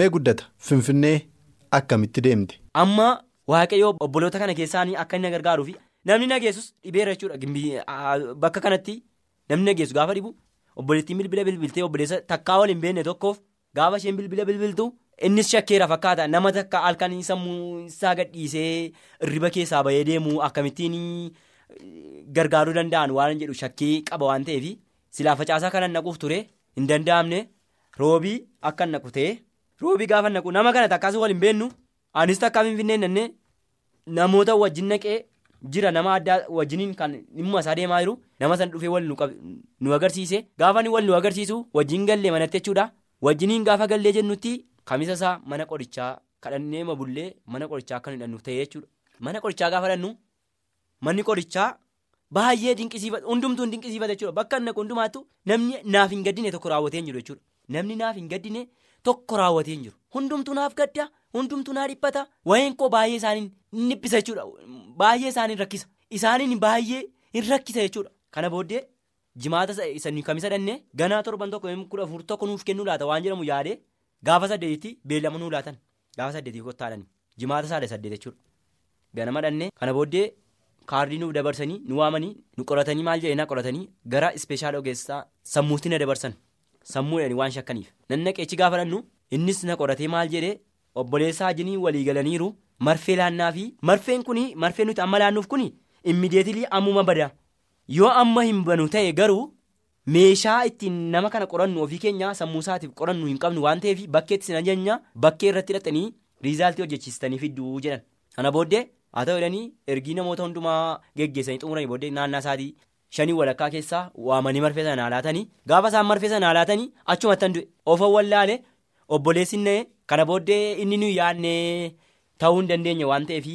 Mee guddata. Finfinnee akkamitti deemte. amma waaqayyoo obboloota kana keessaanii akka inni gargaaruuf namni nageessus dhibeera jechuudha bakka kanatti namni nageessu gaafa dhibu obboleettiin bilbila bilbiltee obboleessa takkaa wal hin beekne tokkoof gaafa isheen bilbila bilbiltu innis shakkeera fakkaata. Nama takka halkan sammuu isaa gadhiisee riba keessaa bahee deemu akkamittiin gargaaruu danda'an waan jedhu shakkii qaba waan ta'eef silaa facaasaa kanan naquuf ture hin danda'amne. Roobii akka naqu ta'e roobii gaafa naqu nama kana takkaas wal hin beennu anis takkaa finfinnee nannee namoota wajjin naqee. jira nama addaa wajjiniin kan dhimma isaa deemaa jiru nama san dhufee wal nu agarsiise. Gaafa ni wal nu agarsiisu wajjin gallee manatti jechuudha. Wajjiniin gaafa gallee jennutti kamisa isaa mana qorichaa kadhannee mabullee mana qorichaa akka hidhannuuf ta'e jechuudha. Mana qorichaa gaafa hidhannu manni qorichaa baay'ee dinqisiifata hundumtuu dinqisiifata jechuudha. Bakka naqu hundumaattu namni naaf hin gaddine tokko raawwatee hin jiru jechuudha. Namni naaf hin gaddine tokko raawwatee hin jiru. Hundumtuu naaf gadda hundumtuu naa dhiphata. Wayeen koo baay'ee isaaniin dhiphisa jechuudha. Baay'ee isaanii rakkisa. Isaaniin baay'ee hin rakkisa jechuudha. Kana booddee jimaata isa kamisa dhannee ganaa torban tokko kudha afur tokko nuuf kennuu laata. Waan jedhamu yaadee gaafa saddeetitti beellama nuu laatan. Gaafa saddeetii kottaadhani jimaata saala saddeet jechuudha. Ganama dhannee kana booddee kaardii nuuf dabarsanii nu waamanii nu qoratanii maal jedhanii qoratanii gara ispeeshaal ogeessaa sammuutti na dabarsan sammuudhaan waan shakkaniif nan naqeechi gaafa dhannu innis na qoratee maal jedhee obboleessaa wajjinii walii galaniiru. Marfee laannaa fi marfeen kun marfeen nuti amma laannuuf kun immideetilii ammuma bada yoo amma hin banu ta'e garuu meeshaa ittiin nama kana qorannu ofii keenya sammuu isaatiif qorannu hin qabnu waan ta'eef bakkeetti sin ajaja bakkee irratti hidhatanii riizaaltii hojjechiistanii fidduu jedhan kana booddee haa ta'u ergii namoota hundumaa geggeessanii xumuranii booddee naannaa isaatii shanii walakkaa keessaa waamanii marfee sana laatanii gaafa isaan marfee sana laatanii achumatti du'e of wallaale obboleessi kana booddee inni nuyi yaadne. Ta'uu hin dandeenye waan ta'eef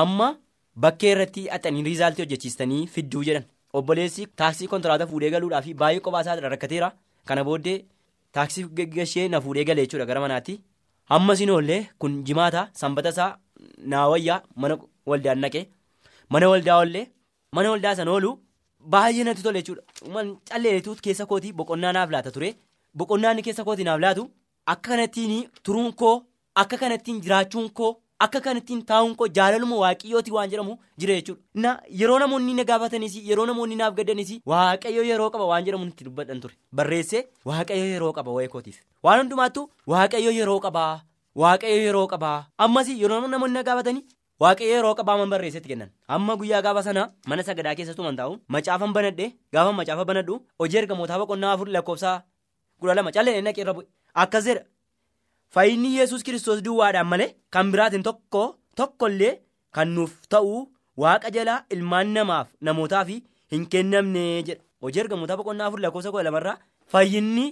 amma bakkee irratti haxanii riizaaltii hojjechiistanii fidduu jedhan. Obboleessi taaksii kontiraata fuudhee galuudhaaf baay'ee kophaa isaa rakkateera kana booddee taaksii gashee na fuudhee galee jechuudha gara manaatti. Amma sinoollee kun jimaata sanbata isaa naawayyaa mana waldaan naqee. Mana waldaa ollee mana waldaa sana oolu baay'ee natti tole jechuudha calleetu keessa kootii boqonnaa naaf laata ture boqonnaan keessa kootii naaf laatu akka kanattiin turuun koo. Akka kanattiin jiraachuun koo akka kanattiin taa'uun koo jaalaluma waaqayyooti waan jedhamu jira jechuudha. Na yeroo namoonni na gaafatanis yeroo namoonni naaf gaddanis waaqayyo yeroo qaba waan jedhamu itti dubbadhan ture. Barreessee waaqayyo yeroo qaba waa'ee kootiif. Waan hundumaattuu waaqayyo yeroo qabaa waaqayyo yeroo qabaa ammas yeroo namoonni na gaafatanii waaqayyo yeroo qabaa man barreessetti kennan. Amma guyyaa gaafa sana mana sagadaa keessattuu man taa'u macaafan banadhee gaafa macaafa banadhu hojii ergamootaa boqonnaa afur lakkoofsaa kudha lama callee naqee irra bu'e akkas jedha. Fayyinni yesus kiristoos duwwaadhaan malee kan biraatiin tokko tokkollee kan nuuf ta'u waaqa jalaa ilmaan namaaf namootaaf hin kennamne jedha. Hojii ergamoota boqonnaa afur lakkoofsa kudha lamarraa fayyinni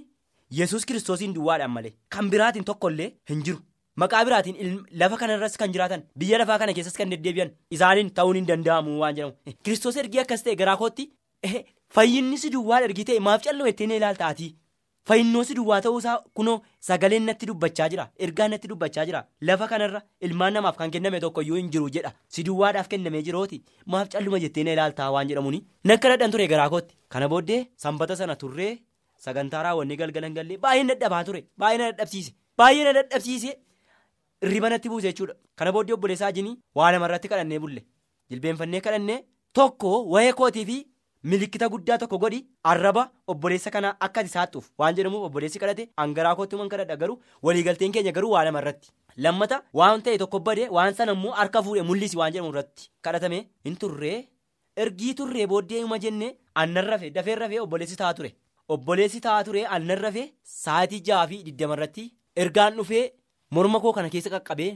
yesus kiristoosiin duwwaadhaan malee kan biraatiin tokkollee hin jiru. Maqaa biraatiin lafa kanarras kan jiraatan biyya lafaa kana keessas kan deddeebi'an isaaniin ta'uun hin danda'amu waan jedhamu. Kiristoos ergii akkas ta'e garaa kootti fayyinni si duwwaa ergii ta'e maaf calloo ittiin ilaaltaati. Fayyinoosi duwwaa ta'uusaa kunoo sagaleen natti dubbachaa jira ergaan natti dubbachaa jira. Lafa kanarra ilmaan namaaf kan kenname tokkoyyuu hin jiru jedha. Si duwwaadhaaf kennamee jirooti maaf calluma jettee na ilaaltaa waan jedhamuuni nakka dhadhan ture garaa kootti. Kana booddee sanbata sana turree sagantaa raawwannee galgalan gallee baay'ee dadhabaa ture baay'ee na dadhabsiise baay'ee na dadhabsiise riba natti buuse jechuudha. Kana booddee obboleessaa jinii waa lamarratti kadhannee bulle. Jilbeenfannee kadhannee tokko wayee kootii fi. Milikkita guddaa tokko godhi arraba obboleessa kanaa akka ati saattuuf waan jedhamuuf obboleessi kadhate hangaraa kootti man kadhadha garuu waliigalteen keenya garuu waa lama irratti. Lammata waan ta'e tokko badee waan sana immoo harka fuudhee mul'isi waan jedhamu irratti kadhatame hin turree ergii turree booddee uma jennee aannan rafee dafee rafee obboleessi ta'a ture. Obboleessi ta'a ture aannan rafee sa'aatii ja'a fi digdama irratti ergaan dhufee morma koo kana keessa qaqqabee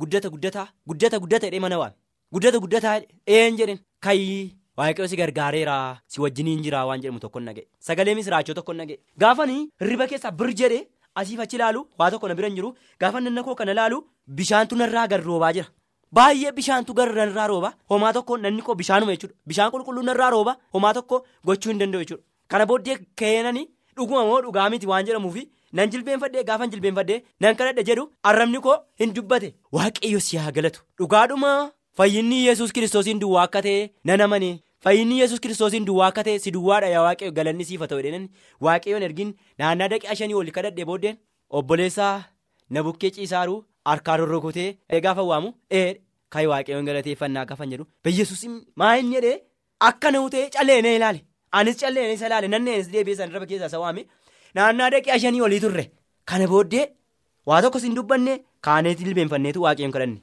guddata guddata guddata guddata jedhee mana waame. Guddata guddataa een jedhen kayi waaqayyo si gargaareera si wajjiniin jira waan jedhamu tokko naga'e. Sagalee misiraachoo tokko naga'e. Gaafanii hirriba keessaa bir jedhee asiif achi ilaalu waa tokko na bira hin jiru. Gaafa nanna koo kana ilaalu bishaantu narraa gad roobaa jira. Baay'ee bishaantu gara narraa rooba. Homaa tokko nanni koo bishaanuma jechuudha bishaan qulqulluu narraa rooba. Homaa tokko gochuu hin danda'u jechuudha kana booddee keenanii dhuguma moo dhugaa miti waan jedhamuufi nan jilbeenfadhee gaafa jilbeenfadhee nan kadhadhe jedhu arrabni koo hin dubbate. Waaqayyo si haa galatu. Dhugaadhuma fayyinni yesus kiristoosiin duwwaa akka ta'e nan amane. Fayyinni yesus kiristoosiin duwwaa akka ta'e si duwwaadha yaa waaqayyo galanni siif haa ta'u jedhanii. Waaqayyoon ergin. Naannaa daqiiqaa shanii ol kadhadhe booddeen obboleessaa na bukkee ciisaaru harkaa rorrokotee gaafa waamu ee kaayi waaqayyoon galateeffannaa gaafan jedhu. Biyyeessus maa hin jedhee akka na utee callee ilaale. Anis callee isa ilaale nanneenis deebi'ee san irra keessaa naannaa daqiiqaa shanii olii turre kana booddee waa tokkos hin dubbanne kaaneetii jilbeenfanneetu waaqayyoon kadhanne.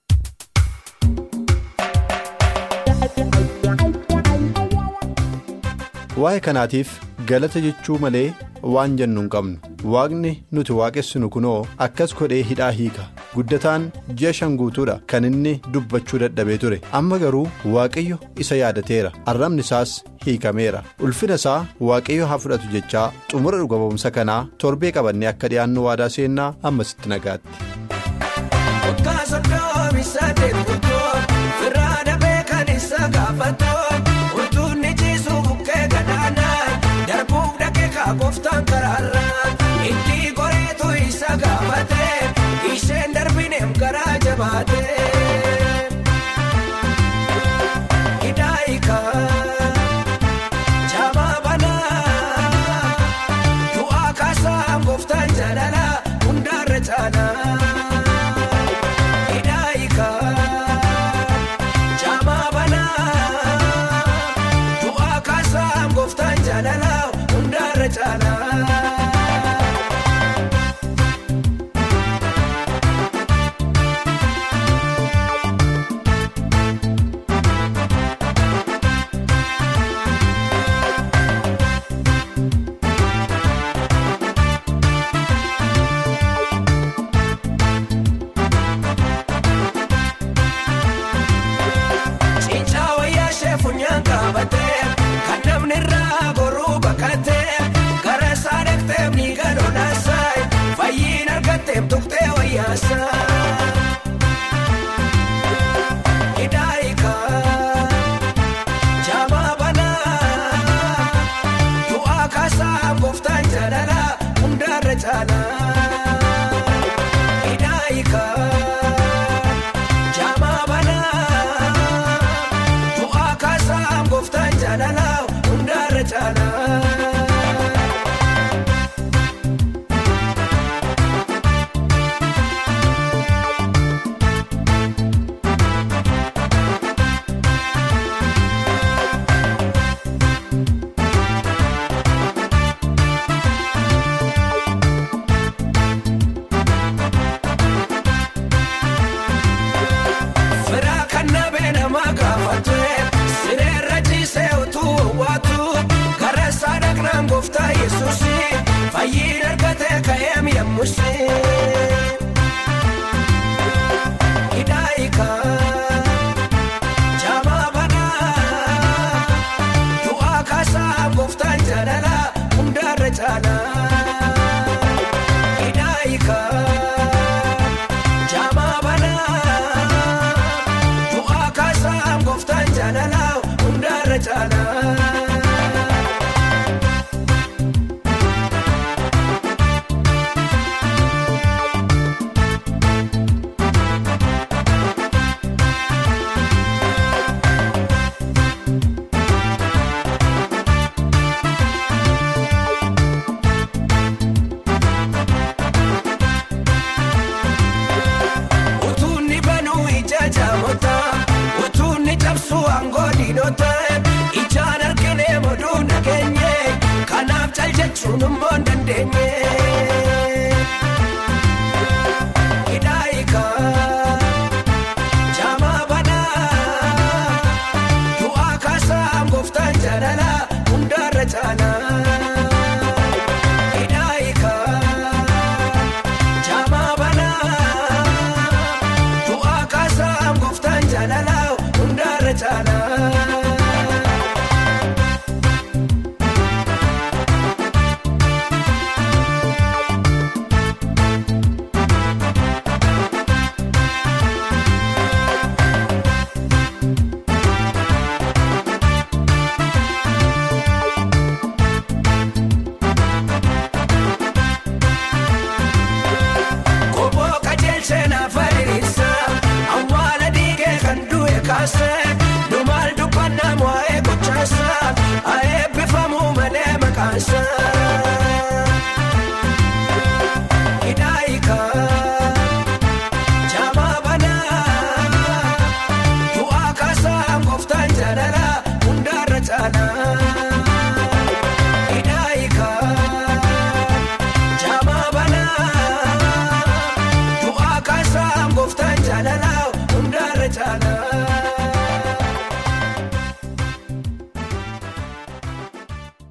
waa'ee kanaatiif galata jechuu malee waan jennu hin qabnu waaqni nuti waaqessinu kunoo akkas godhee hidhaa hiika. Guddataan ji'a shan guutuudha kan inni dubbachuu dadhabee ture. Amma garuu waaqayyo isa yaadateera. Arrabni isaas hiikameera. Ulfina isaa waaqayyo haa fudhatu jechaa xumura dhuga ba'umsa kanaa torbee qabannee akka dhiyaannu waadaa seennaa ammasitti nagaatti. Isa gaafatee isheen darbineem garaa jabaatee. Hidaayikaa jaamaa banaa du'aa kaasaa gooftaan jaalalaa hundaarra caalaa. Hidaayikaa jaamaa Hidaayikaa.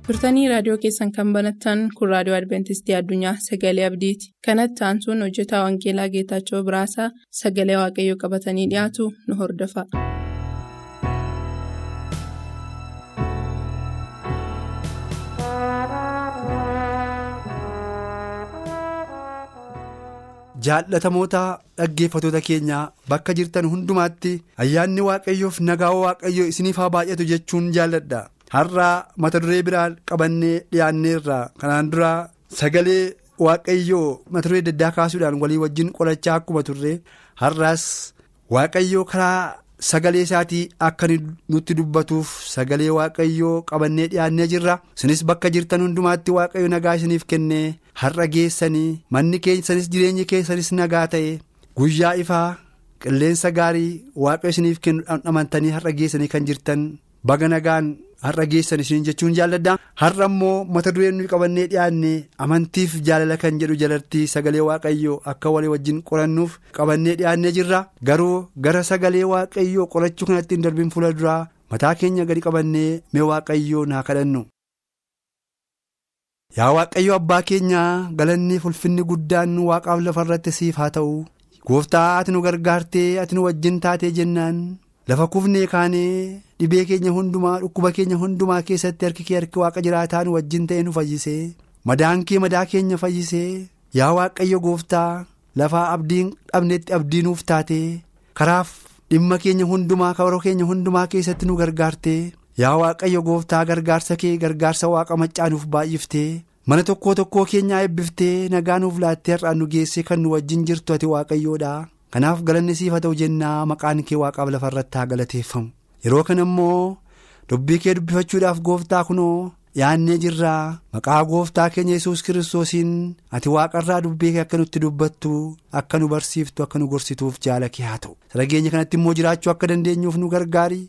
Turtanii raadiyoo keessan kan banattan kun raadiyoo adventistii addunyaa sagalee abdiiti kanatti aansuun hojjetaa wangeelaa geetaachoo biraasaa sagalee waaqayyoo qabatanii dhiyaatu nu hordofa. jaallatamoota dhaggeeffatoota keenyaa bakka jirtan hundumaatti ayyaanni waaqayyoof nagaa waaqayyoo isiniif haa baay'atu jechuun jaalladha har'aa mata duree biraa qabannee dhiyaanneerra kanaan dura sagalee waaqayyoo mata duree daddaa kaasuudhaan walii wajjin qolachaa akkuma turre har'aas waaqayyoo karaa sagalee isaatii akka nutti dubbatuuf sagalee waaqayyoo qabannee dhiyaannee jirra. Isinis bakka jirtan hundumaatti waaqayyo nagaa isiniif kennee har'a geessanii manni keessanis jireenyi keessanis nagaa ta'e guyyaa ifaa qilleensa gaarii waaqayyo isiniif kennu dhamdhamantanii har'a geessanii kan jirtan baga nagaan har'a geessan isin jechuun jaalladha har'a immoo mata dureen nuyi qabannee dhiyaanne amantiif jaalala kan jedhu jalatti sagalee waaqayyoo akka walii wajjin qorannuuf qabannee dhiyaannee jirra. Garuu gara sagalee waaqayyoo qorachuu kanatti hin darbiin fuula duraa mataa keenya gadi qabannee mee waaqayyoo naa kadhannu. yaa waaqayyo abbaa keenyaa galanni ulfinni guddaan waaqaaf lafa irratti siif haa ta'u. Gooftaa ati nu gargaartee ati nu wajjin taatee jennaan lafa kufnee kaanee dhibee keenya hundumaa dhukkuba keenya hundumaa keessatti harki kee harki waaqa jiraataa nu wajjin ta'e nu fayyisee madaan kee madaa keenya fayyisee yaa waaqayyo gooftaa lafaa abdiin dhabnetti abdii nuuf taatee karaaf dhimma keenya hundumaa kabaroo keenya hundumaa keessatti nu gargaartee. yaa waaqayyo gooftaa gargaarsa kee gargaarsa waaqa maccaanuuf baay'iftee mana tokkoo tokkoo keenyaa eebbiftee nagaa nuuf laattee har'aan nu geessee kan nu wajjin jirtu ati waaqayyoodha kanaaf galanni siif ta'u jennaa maqaan kee waaqaaf lafa irratti haa galateeffamu. Yeroo kana immoo dubbii kee dubbifachuudhaaf gooftaa kunoo yaannee jirraa. Maqaa gooftaa keenya yesus kiristoosiin ati waaqarraa dubbii kee akka nutti dubbattu akka nu barsiiftu akka nu gorsituuf jaala kee haa ta'u. Sarageenya kanatti immoo jiraachuu akka dandeenyuuf nu gargaari.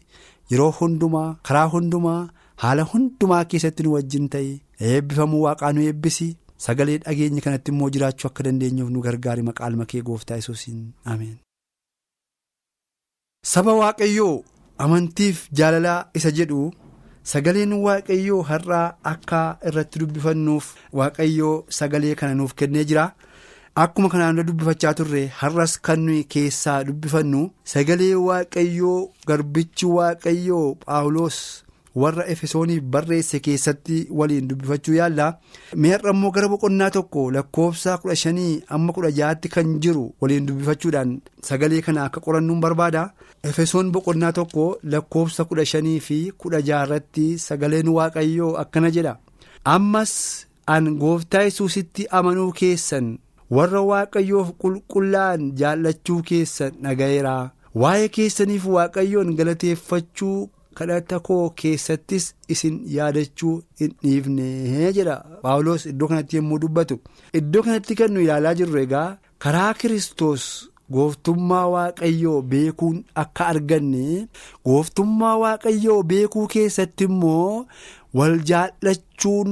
yeroo hundumaa karaa hundumaa haala hundumaa keessatti nu wajjin ta'e eebbifamuu waaqaa nu eebbisi sagalee dhageenya kanatti immoo jiraachuu akka dandeenyuuf nu gargaari maqaa kee gooftaa yesuusiin ameen. saba waaqayyoo amantiif jaalalaa isa jedhu sagaleen waaqayyoo har'aa akka irratti dubbifannuuf waaqayyoo sagalee kana nuuf kennee jira. Akkuma kanaan dura dubbifachaa turre har'as kan nuyi keessaa dubbifannu sagalee waaqayyoo garbichi waaqayyoo Paawuloos warra Efesooniif barreesse keessatti waliin dubbifachuu yaalla. Mee har'a immoo gara boqonnaa tokko lakkoofsa kudha shanii amma kudha ja'aatti kan jiru waliin dubbifachuudhaan sagalee kana akka qorannuun barbaada. Efesoon boqonnaa tokko lakkoofsa kudha shanii fi kudha ja'arratti sagaleen waaqayyoo akkana jedha. Ammas an gooftaa yesuusitti amanuu keessan. warra waaqayyoof qulqullaa'an jaallachuu keessan dhaga'eera waa'ee keessaniif waaqayyoon galateeffachuu kadhata koo keessattis isin yaadachuu hin dhiifne jedha paawuloos iddoo kanatti yommuu dubbatu iddoo kanatti kan nu ilaalaa jirru egaa karaa kiristoos gooftummaa waaqayyoo beekuun akka arganne gooftummaa waaqayyoo beekuu keessatti immoo wal jaallachuun.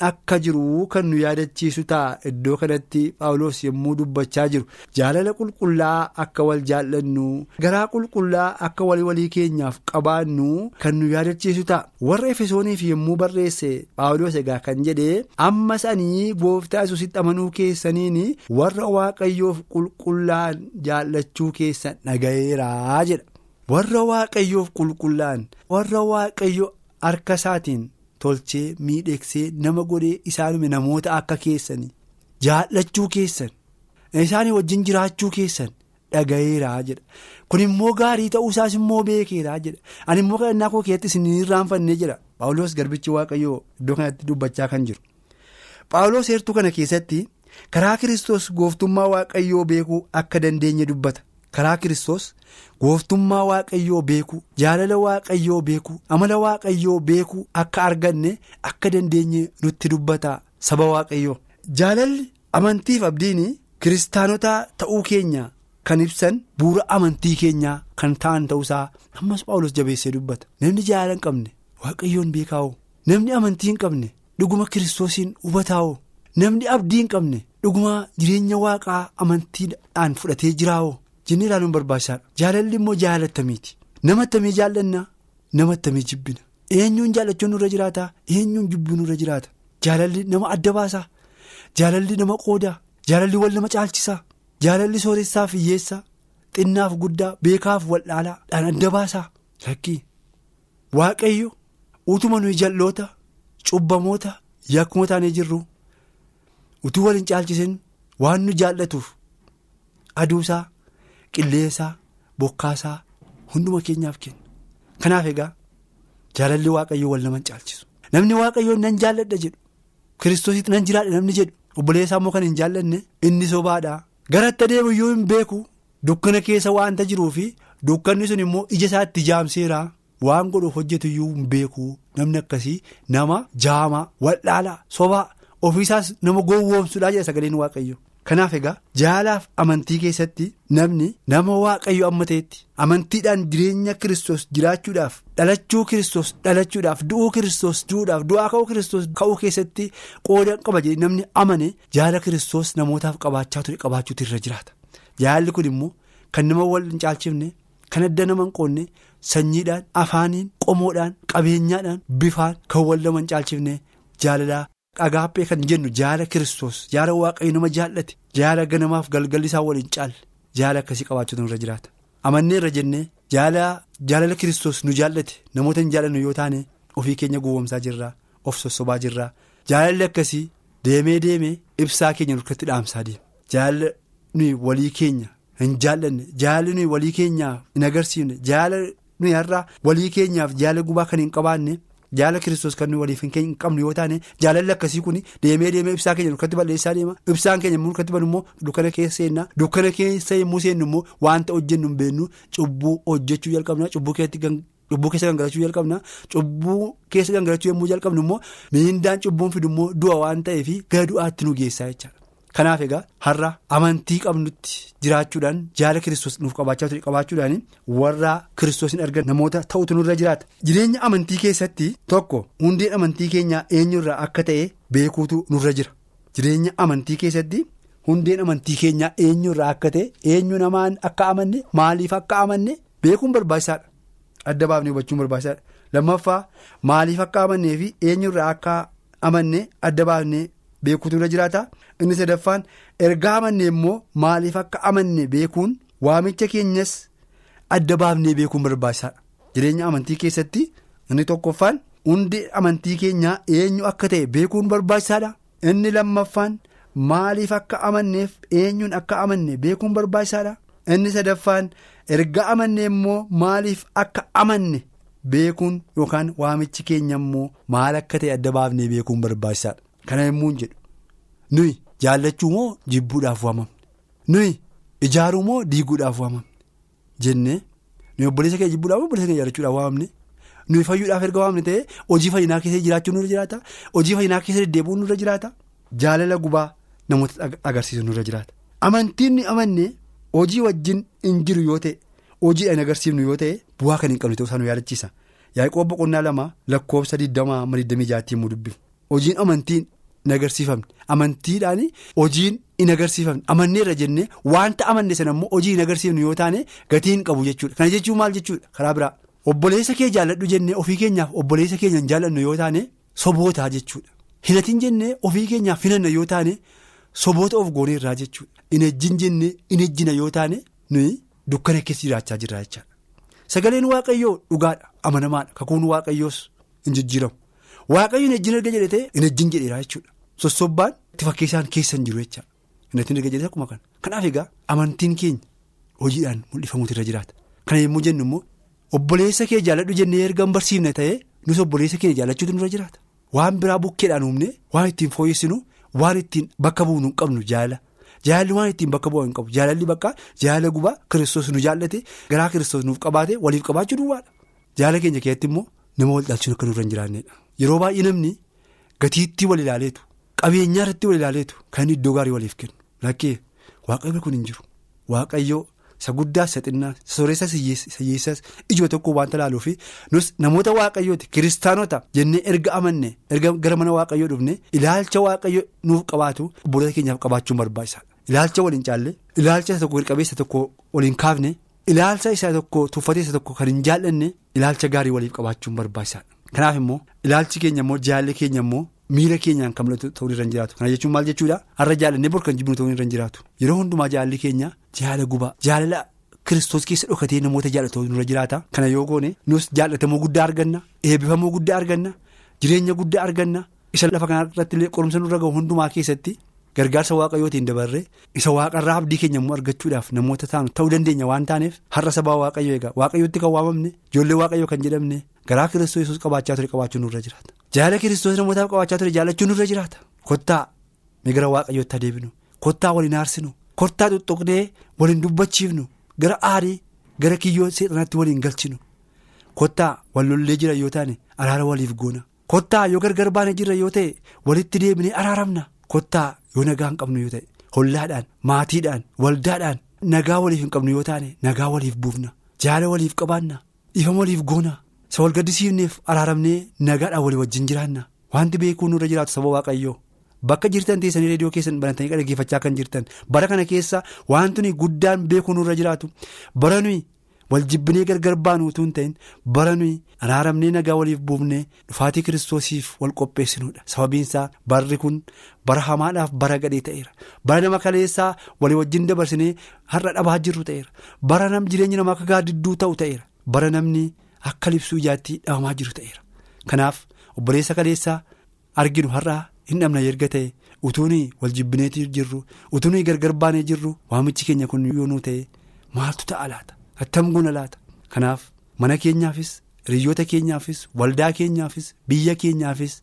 Akka jiru kan nu yaadachiisu ta'a. Iddoo kanatti Paawuloos yommuu dubbachaa jiru. Jaalala qulqullaa akka wal jaallannu garaa qulqullaa akka walii walii keenyaaf qabaannu kan nu yaadachiisu ta'a. Warra efesooniif yommuu barreesse Paawuloos egaa kan jedhe amma sanii gooftaa yesuusitti amanuu keessaniin warra waaqayyoof qulqullaan jaallachuu keessan dhaga'eeraa jedha. Warra waaqayyoof qulqullaan warra waaqayyo harka isaatiin. Tolchee miidheegsee nama godhee isaanume namoota akka keessanii jaallachuu keessan isaanii wajjin jiraachuu keessan dhaga'eeraa jedha. Kun immoo gaarii ta'uu isaas immoo beekeeraa jedha. Ani immoo kadhannaa koo isin irraanfannee jedha paawuloos garbichi waaqayyoo iddoo kanatti dubbachaa kan jiru. Paawuloos heertuu kana keessatti karaa kiristoos gooftummaa waaqayyoo beekuu akka dandeenye dubbata karaa kiristoos gooftummaa waaqayyoo beekuu jaalala waaqayyoo beekuu amala waaqayyoo beekuu akka arganne akka dandeenye nutti dubbata saba waaqayyoo. Jaalalli amantiif abdiin kiristaanota ta'uu keenya kan ibsan bu'uura amantii keenyaa kan ta'an ta'uusaa ammas paawulos jabeessee dubbata. Namni jaalala hin qabne waaqayyoon beekaa'oo namni amantii hin qabne dhuguma kiristoosiin hubataa'oo namni abdii hin qabne dhuguma jireenya waaqaa amantiidhaan fudhatee jiraa'oo jennee ilaaluun barbaachisaadha jaalalli immoo jaalattamiiti nama attamii jaallanna nama attamii jibbina eenyuun jaallachuun nurra jiraata eenyuun jibbuun nurra jiraata jaalalli nama adda baasaa jaalalli nama qoodaa jaalalli wal nama caalchisaa jaalalli sooressaa fi hiyyeessaa xinnaaf guddaa beekaaf wal'aalaadhaan adda baasaa lakkii waaqayyo utuma nuyi jal'oota cubbamoota yakkuma taanee jirru utuu wal hin caalchisin waan nu jaallatuuf aduusaa qilleensaa bokkaasaa hunduma keenyaaf kenna kanaaf egaa jaalalli waaqayyoo wal nama hin caalchisu. Namni waaqayyoon nan jaalladha jedhu. Kiristoositti nan jiraadha namni jedhu. Obboleessaa immoo kan hin jaallanne inni sobaadha. Garatti adeemu iyyuu hin beeku. Dukkana keessa waanta jiruu fi dukkanni sun immoo ija isaatti jaamseera waan godhuuf hojjetu iyyuu hin beeku. Namni akkasii nama jaamaa wal'aalaa sobaa ofiisaas nama gowwoomsuudhaa jedha sagaleen waaqayyo. Kanaaf egaa jaalaaf amantii keessatti namni nama waaqayyo amma ta'etti amantiidhaan jireenya kiristoos jiraachuudhaaf dhalachuu kiristoos dhalachuudhaaf du'uu kiristoos du'uudhaaf du'aa ka'uu kiristoos ka'uu keessatti qooda qaba jedhee namni amane jaala kiristoos namootaaf qabaachaa ture qabaachuutu irra jiraata jaalli kun immoo kan nama wal hin caalchifne kan adda nama hin qoonne sanyiidhaan afaaniin qomoodhaan qabeenyaadhaan bifaan kan wal nama hin caalchifne jaalalaa. Agaappee kan jennu jaala kiristoos jaala waaqayyo nama jaallate jaala ganamaaf galgalli isaa waliin caalle jaala akkasii qabaachuutu irra jiraata amannee irra jennee jaala jaalala kiristoos nu jaallate namoota hin jaallannu yoo taane ofii keenya gowwomsaa jirraa of sossobaa jirraa jaalalli akkasii deemee deemee ibsaa keenya nurkatti dhaamsaa deema jaala nuyi walii keenya hin jaallanne jaalli nuyi walii keenyaaf hin agarsiifne jaala nuyi har'aa walii keenyaaf jaala gubaa kan hin qabaanne. Jaala kiristoos kan waliif hin qabnu yoo taane jaalalli akkasii kun deemee deemee ibsaa keenya nurkatti balleessaa deema. Ibsaan keenya nurkatti banu immoo dukkana keessa seennaa dukkana keessa yommuu seennu immoo wanta hojjennu hin beeknu. Cubbuu hojjechuu jalqabna cubbuu keessa gangalachuu jalqabna. Cubbuu keessa gangalachuu yommuu jalqabnu immoo miindaan cubbuun fidu immoo du'a waan ta'eef gara du'aatti nu geessaa jechaadha. Kanaaf egaa har'a amantii qabnutti jiraachuudhaan jaala kiristoos nuuf qabaachaa ture qabaachuudhaan warra kiristoosiin argan namoota ta'utu nurra jiraata. Jireenya amantii keessatti tokko hundeen amantii keenyaa eenyurraa akka ta'e beekuutu nurra jira. Jireenya amantii keessatti hundeen amantii keenyaa eenyurraa akka ta'e eenyu namaan akka amanne maaliif akka amanne beekuun barbaachisaadha. Adda baafnee hubachuun barbaachisaadha. Lammaffaa maaliif akka amannee fi eenyurraa akka amanne adda baafnee. Beekuutu irra jiraata. Inni sadaffaan ergaa amanne immoo maaliif akka amanne beekuun waamicha keenyas adda baafnee beekuun barbaachisaadha jireenya amantii keessatti inni tokkoffaan hundi amantii keenyaa eenyu akka ta'e beekuun barbaachisaadha inni lammaffaan maaliif akka amanneef eenyuun akka amanne beekuun barbaachisaadha inni sadaffaan ergaa amanne immoo maaliif akka amanne beekuun yookaan waamichi keenya immoo maal akka ta'e adda baafnee beekuun barbaachisaadha. Kana yommuu hin jedhu. Nuyi jaallachuu moo jibbuudhaaf waamamne nuyi ijaaruu moo diiguudhaaf waamamne jennee nuyi obboleessa keenya jibbuudhaaf obboleessa keenya jaalachuudhaaf waamamne? Nuyi fayyuudhaaf erga waamne ta'ee hojii fayyinaa keessa jiraachuun nurra jiraata? Hojii fayyinaa keessa deddeebi'uun nurra jiraata? Jaalala gubaa namoota agarsiisu nurra jiraata. Amantiin ni amanne hojii wajjin hin jiru yoo ta'e hojiidhaan agarsiifnu yoo ta'e bu'aa kan hin qabne ta'uu isaa nu yaadachiisa yaaqoob boqonnaa lama lakkoofsa 20 immoo dubbifnu hojiin amantiin. Hin agarsiifamne amantiidhaan hojiin hin agarsiifamne amanneerra jennee wanta amanne sana immoo hojii hin agarsiifne yoo taane gatii hin qabu jechuudha. Kana jechuun maal jechuudha? Karaa biraa. Obboleessa kee jaalladhu jennee ofii keenyaaf obboleessa keenya hin jaalladhu yoo taane sobootaa jechuudha. Hinatiin jennee ofii keenyaaf hinanna yoo taane soboota of gooneerraa jechuudha. Hin ejjin jennee hin ejjina yoo taane nuyi dukkana keessa jiraachaa jirra jechaadha. Sagaleen waaqayyoo dhugaadha. Amanamaadha. Kakuun waaqayyoos hin jijjiiramu. Waaqayyoon hin ejjin erga jedhee hin ejjin jedheera jechuudha. Sossobbaan itti fakkeessaan keessa hin jiru jechaadha. Inni erga jedhee akkuma kana. Kanaaf egaa amantiin keenya hojiidhaan mul'ifamuutu irra jiraata. Kana yommuu jennu immoo obboleessa kee jaalladhu jennee erga hin barsiifne ta'ee nus obboleessa keenya jaallachuutu nurra jiraata. Waan biraa bukkeedhaan uumne waan ittiin fooyyessinu waan ittiin bakka bu'uunu hin qabnu jaala. jaalalli waan ittiin bakka bu'aa hin qabu jaalalli bakka jaalala gubaa kiristoos nu jaallate garaa kiristoos nuuf qabaate waliif qabaachuu duwwaadha jaalala keenya keessatti immoo nama wal dhaalchuun akka nurra hin jiraannedha yeroo baay'ee namni gatiittii wal ilaaleetu qabeenyaa irratti wal ilaaleetu kan iddoo gaarii waliif kennu. Lakkee waaqayyo kun hin jiru. Waaqayyo isa guddaa isa xinnaa isa sooressa hiyyeessas ijoo tokko waanta laaluu fi namoota waaqayyooti kiristaanota jennee erga amanne erga gara mana waaqayyoo dhufne ilaalcha waaqayyo nuuf qabaatu obboloota keenyaaf qabaachuun barbaachisaadha ilaalcha waliin caalle ilaalcha isa tokko qabeessa tokko waliin kaafne ilaalcha isa tokko tuffatee isa tokko kan hin jaallanne ilaalcha gaarii waliif qabaachuun barbaachisaadha kanaaf immoo ilaalchi keenya immoo jaalalli keenya immoo. Miira keenyaan kan mul'atu ta'uu irra hin jiraatu kana jechuun maal jechuudha? Har'a jaalannee bor kan jibbinu ta'uu irra hin jiraatu yeroo hundumaa jaalalli keenya jaalala gubaa jaalala kiristoos keessa dhokatee namoota jaalatu irra jiraata kana yoo goone nus jaalatamuu guddaa arganna eebbifamuu guddaa arganna jireenya guddaa arganna isa lafa kana irratti illee qorumsa nurra ga'u hundumaa keessatti gargaarsa waaqayyootiin dabarree isa waaqarraa abdii keenya immoo argachuudhaaf namoota taanu ta'uu dandeenya waan taaneef har'a sabaa waaqayyo egaa waaqayyootti kan waamamne ijoollee waaqayyoo kan jedhamne garaa kiristoos yesuus qabaachaa ture qabaachuun nurra jiraata. Jaalala kiristoos namootaaf qabaachaa ture jaalachuun nurra jiraata. Kottaa migira waaqayyootti adeemnu kottaa waliin aarsinu. Kottaa xuxuqnee waliin dubbachiifnu. Gara aarii gara kiyyoo seexanatti waliin galchinu. Kottaa wal lollee jira yoo taane araara waliif goona. Kottaa yoo gargar baane jira yoo ta'e walitti deebinee araaramna. Kottaa yoo nagaa hin qabnu yoo ta'e hollaadhaan maatiidhaan waldaadhaan nagaa waliif hin qabnu yoo taane nagaa waliif buufna. Jaala waliif qabaanna. Ifama waliif goona. Isa wal gaddisiifneef araaramnee nagaadhaan walii wajjin jiraanna. Wanti beekuu nurra jiraatu saba waaqayyoo. Bakka jirtan teessanii reediyoo keessan banatanii dhaggeeffachaa kan jirtan. Bara kana keessa wanti guddaan beekuu nurra jiraatu. Bara nuyi wal jibbinee gargar baanu utuu hin ta'in. Bara nuyi araaramnee nagaa waliif buufnee dhufaatii kiristoosiif wal qopheessinuudha. Sababiinsaa barri kun bara hamaadhaaf bara gadhee ta'eera. Bara nama kaleessaa walii wajjin dabarsinee har'a dhabaa jirru ta'eera. Bara nam jireenya namaa akka gaaddidduu ta'u ta'eera. Bara namni. Akka libsuu ijaatti dhahamaa jiru ta'eera kanaaf obboleessa kaleessaa arginu har'aa hin dhabna erga ta'e utuunii wal jibbineetii jirru utuunii gargar baanee jirru waamichi keenya kun yoonuu ta'e maaltu ta'a laata attam guna laata kanaaf mana keenyaafis hiriyoota keenyaafis waldaa keenyaafis biyya keenyaafis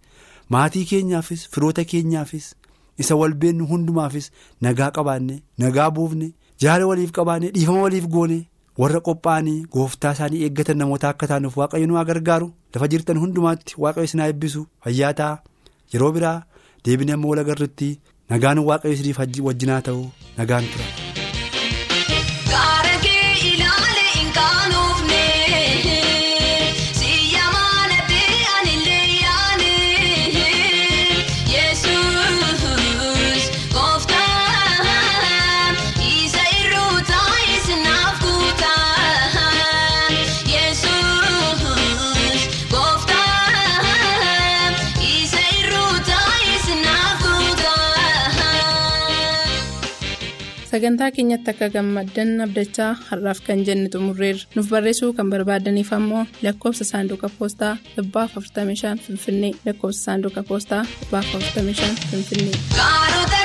maatii keenyaafis firoota keenyaafis isa wal beennu hundumaafis nagaa qabaanne nagaa buufne jaala waliif qabaanne dhiifama waliif goone. Warra qophaa'anii gooftaa isaanii eeggatan namoota akka taanuuf waaqayyo nu gargaaru lafa jirtan hundumaatti waaqayyo isin haa eebbisu. Fayyaa ta'a. Yeroo biraa deebinee amma wal agarrutti nagaan waaqayyo isiniif wajjinaa ta'u. Nagaan tura. Sagantaa keenyatti akka gammaddan abdachaa har'aaf kan jenne xumurreerra nuuf barreessuu kan barbaadaniif ammoo lakkoofsa saanduqa poostaa 45 finfinnee lakkoofsa saanduqa poostaa 45 finfinnee.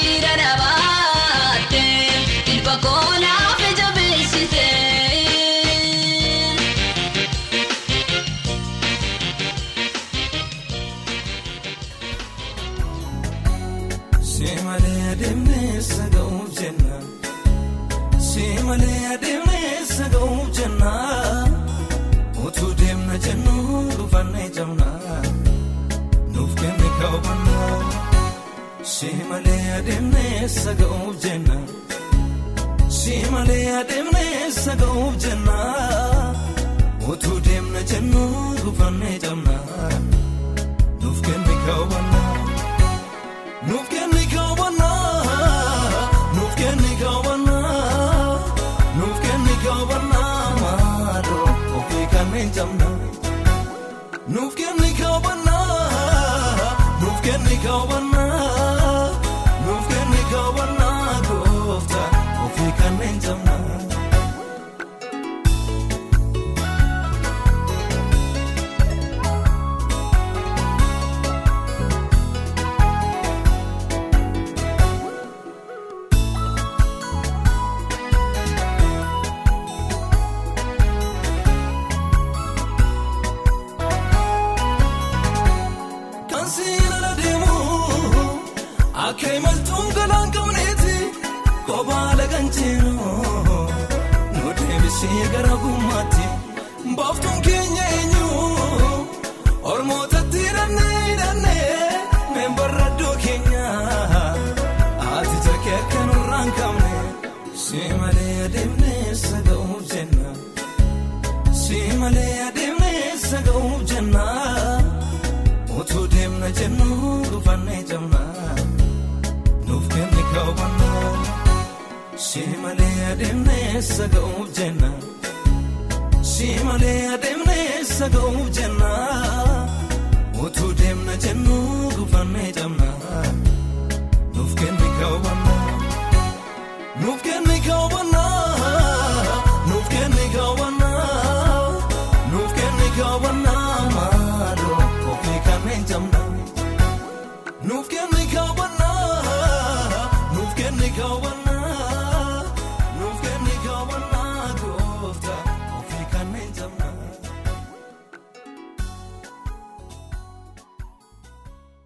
Iraraba. Adeemnee saga'uuf jennaa si malee adeemnee saga'uuf jennaa utuu deemna jennu dhufannee jamnaa nuuf kenne kaawwannaa nuuf kenne kaawwannaa nuuf kenne kaawwannaa nuuf kenne kaawwannaa maaloo ofii kanneen jamnaa nuuf kenne kaawwannaa nuuf kenne kaawwannaa deebisee gara gummaatti baaftuun keenya eenyu ormootatti hidhannee hidhannee membarra iddoo keenya ati jakkee akka nurraan qabne si malee adeemnee saga'uuf jenna si malee adeemnee saga'uuf jenna. Si malee adeemnee saga'uuf jenna si malee adeemnee saga'uuf jenna utuu deemna jennu dhufannee jamnaa nuuf kenne kaawwannaa nuuf kenne kaawwannaa